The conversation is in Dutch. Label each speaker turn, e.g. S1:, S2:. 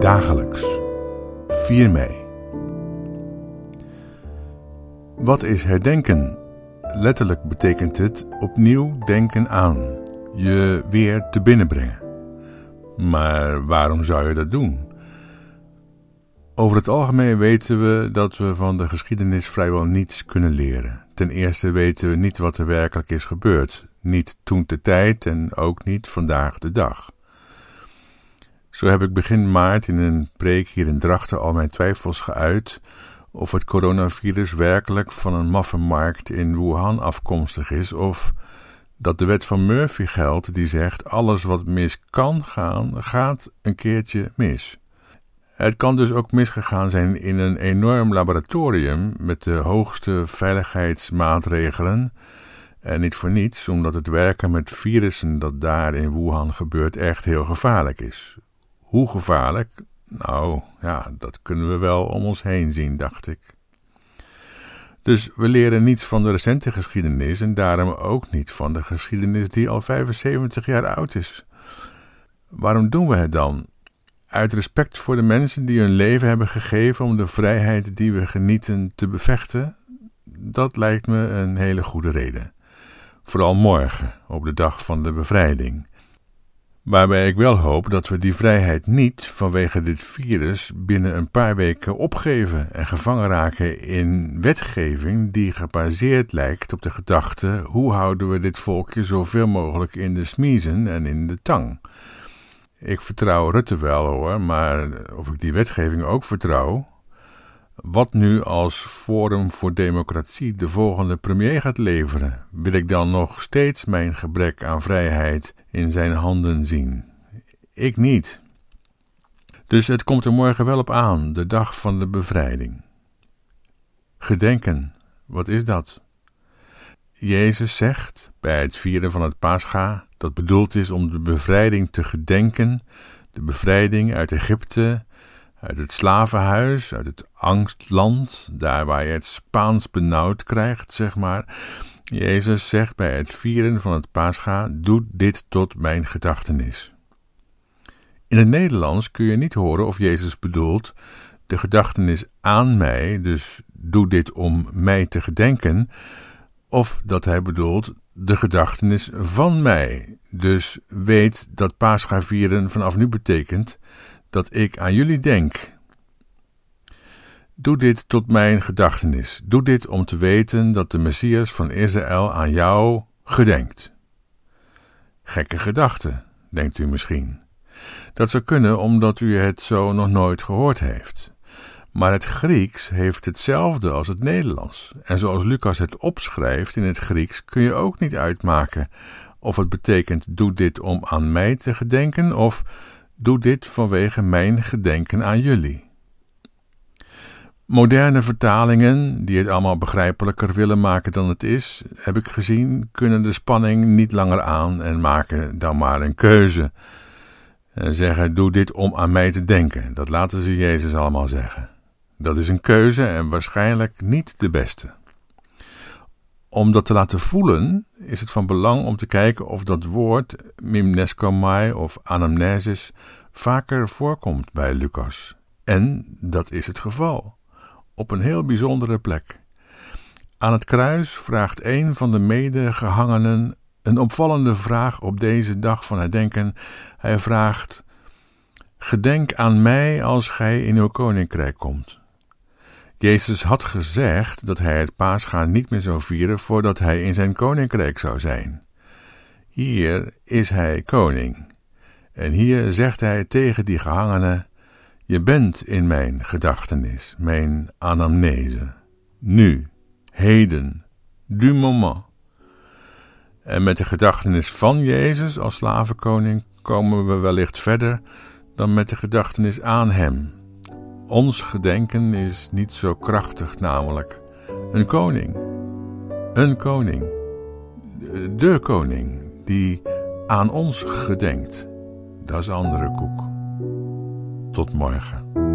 S1: Dagelijks. 4 mei. Wat is herdenken? Letterlijk betekent het opnieuw denken aan, je weer te binnenbrengen. Maar waarom zou je dat doen? Over het algemeen weten we dat we van de geschiedenis vrijwel niets kunnen leren. Ten eerste weten we niet wat er werkelijk is gebeurd, niet toen de tijd en ook niet vandaag de dag. Zo heb ik begin maart in een preek hier in Drachten al mijn twijfels geuit of het coronavirus werkelijk van een maffenmarkt in Wuhan afkomstig is of dat de wet van Murphy geldt die zegt alles wat mis kan gaan, gaat een keertje mis. Het kan dus ook misgegaan zijn in een enorm laboratorium met de hoogste veiligheidsmaatregelen. En niet voor niets, omdat het werken met virussen dat daar in Wuhan gebeurt echt heel gevaarlijk is. Hoe gevaarlijk? Nou ja, dat kunnen we wel om ons heen zien, dacht ik. Dus we leren niets van de recente geschiedenis en daarom ook niet van de geschiedenis die al 75 jaar oud is. Waarom doen we het dan? Uit respect voor de mensen die hun leven hebben gegeven om de vrijheid die we genieten te bevechten? Dat lijkt me een hele goede reden. Vooral morgen, op de dag van de bevrijding. Waarbij ik wel hoop dat we die vrijheid niet vanwege dit virus binnen een paar weken opgeven en gevangen raken in wetgeving die gebaseerd lijkt op de gedachte: hoe houden we dit volkje zoveel mogelijk in de smiezen en in de tang? Ik vertrouw Rutte wel hoor, maar of ik die wetgeving ook vertrouw. Wat nu als Forum voor Democratie de volgende premier gaat leveren, wil ik dan nog steeds mijn gebrek aan vrijheid in zijn handen zien? Ik niet. Dus het komt er morgen wel op aan, de dag van de bevrijding. Gedenken, wat is dat? Jezus zegt bij het vieren van het Pascha, dat bedoeld is om de bevrijding te gedenken, de bevrijding uit Egypte, uit het slavenhuis, uit het angstland, daar waar je het Spaans benauwd krijgt, zeg maar. Jezus zegt bij het vieren van het Pascha: Doe dit tot mijn gedachtenis. In het Nederlands kun je niet horen of Jezus bedoelt de gedachtenis aan mij, dus doe dit om mij te gedenken, of dat hij bedoelt de gedachtenis van mij. Dus weet dat Pascha vieren vanaf nu betekent dat ik aan jullie denk. Doe dit tot mijn gedachtenis. Doe dit om te weten dat de Messias van Israël aan jou gedenkt. Gekke gedachte, denkt u misschien. Dat zou kunnen omdat u het zo nog nooit gehoord heeft. Maar het Grieks heeft hetzelfde als het Nederlands. En zoals Lucas het opschrijft in het Grieks kun je ook niet uitmaken of het betekent doe dit om aan mij te gedenken of doe dit vanwege mijn gedenken aan jullie. Moderne vertalingen, die het allemaal begrijpelijker willen maken dan het is, heb ik gezien, kunnen de spanning niet langer aan en maken dan maar een keuze. En zeggen: Doe dit om aan mij te denken. Dat laten ze Jezus allemaal zeggen. Dat is een keuze en waarschijnlijk niet de beste. Om dat te laten voelen is het van belang om te kijken of dat woord mimneskomai of anamnesis vaker voorkomt bij Lucas. En dat is het geval. Op een heel bijzondere plek. Aan het kruis vraagt een van de medegehangenen een opvallende vraag op deze dag van herdenken. Hij vraagt: Gedenk aan mij als gij in uw koninkrijk komt. Jezus had gezegd dat hij het paascha niet meer zou vieren voordat hij in zijn koninkrijk zou zijn. Hier is hij koning. En hier zegt hij tegen die gehangenen: Je bent in mijn gedachtenis, mijn anamnese. Nu, heden, du moment. En met de gedachtenis van Jezus als slavenkoning komen we wellicht verder dan met de gedachtenis aan hem, ons gedenken is niet zo krachtig, namelijk. Een koning. Een koning. De koning die aan ons gedenkt. Dat is andere koek. Tot morgen.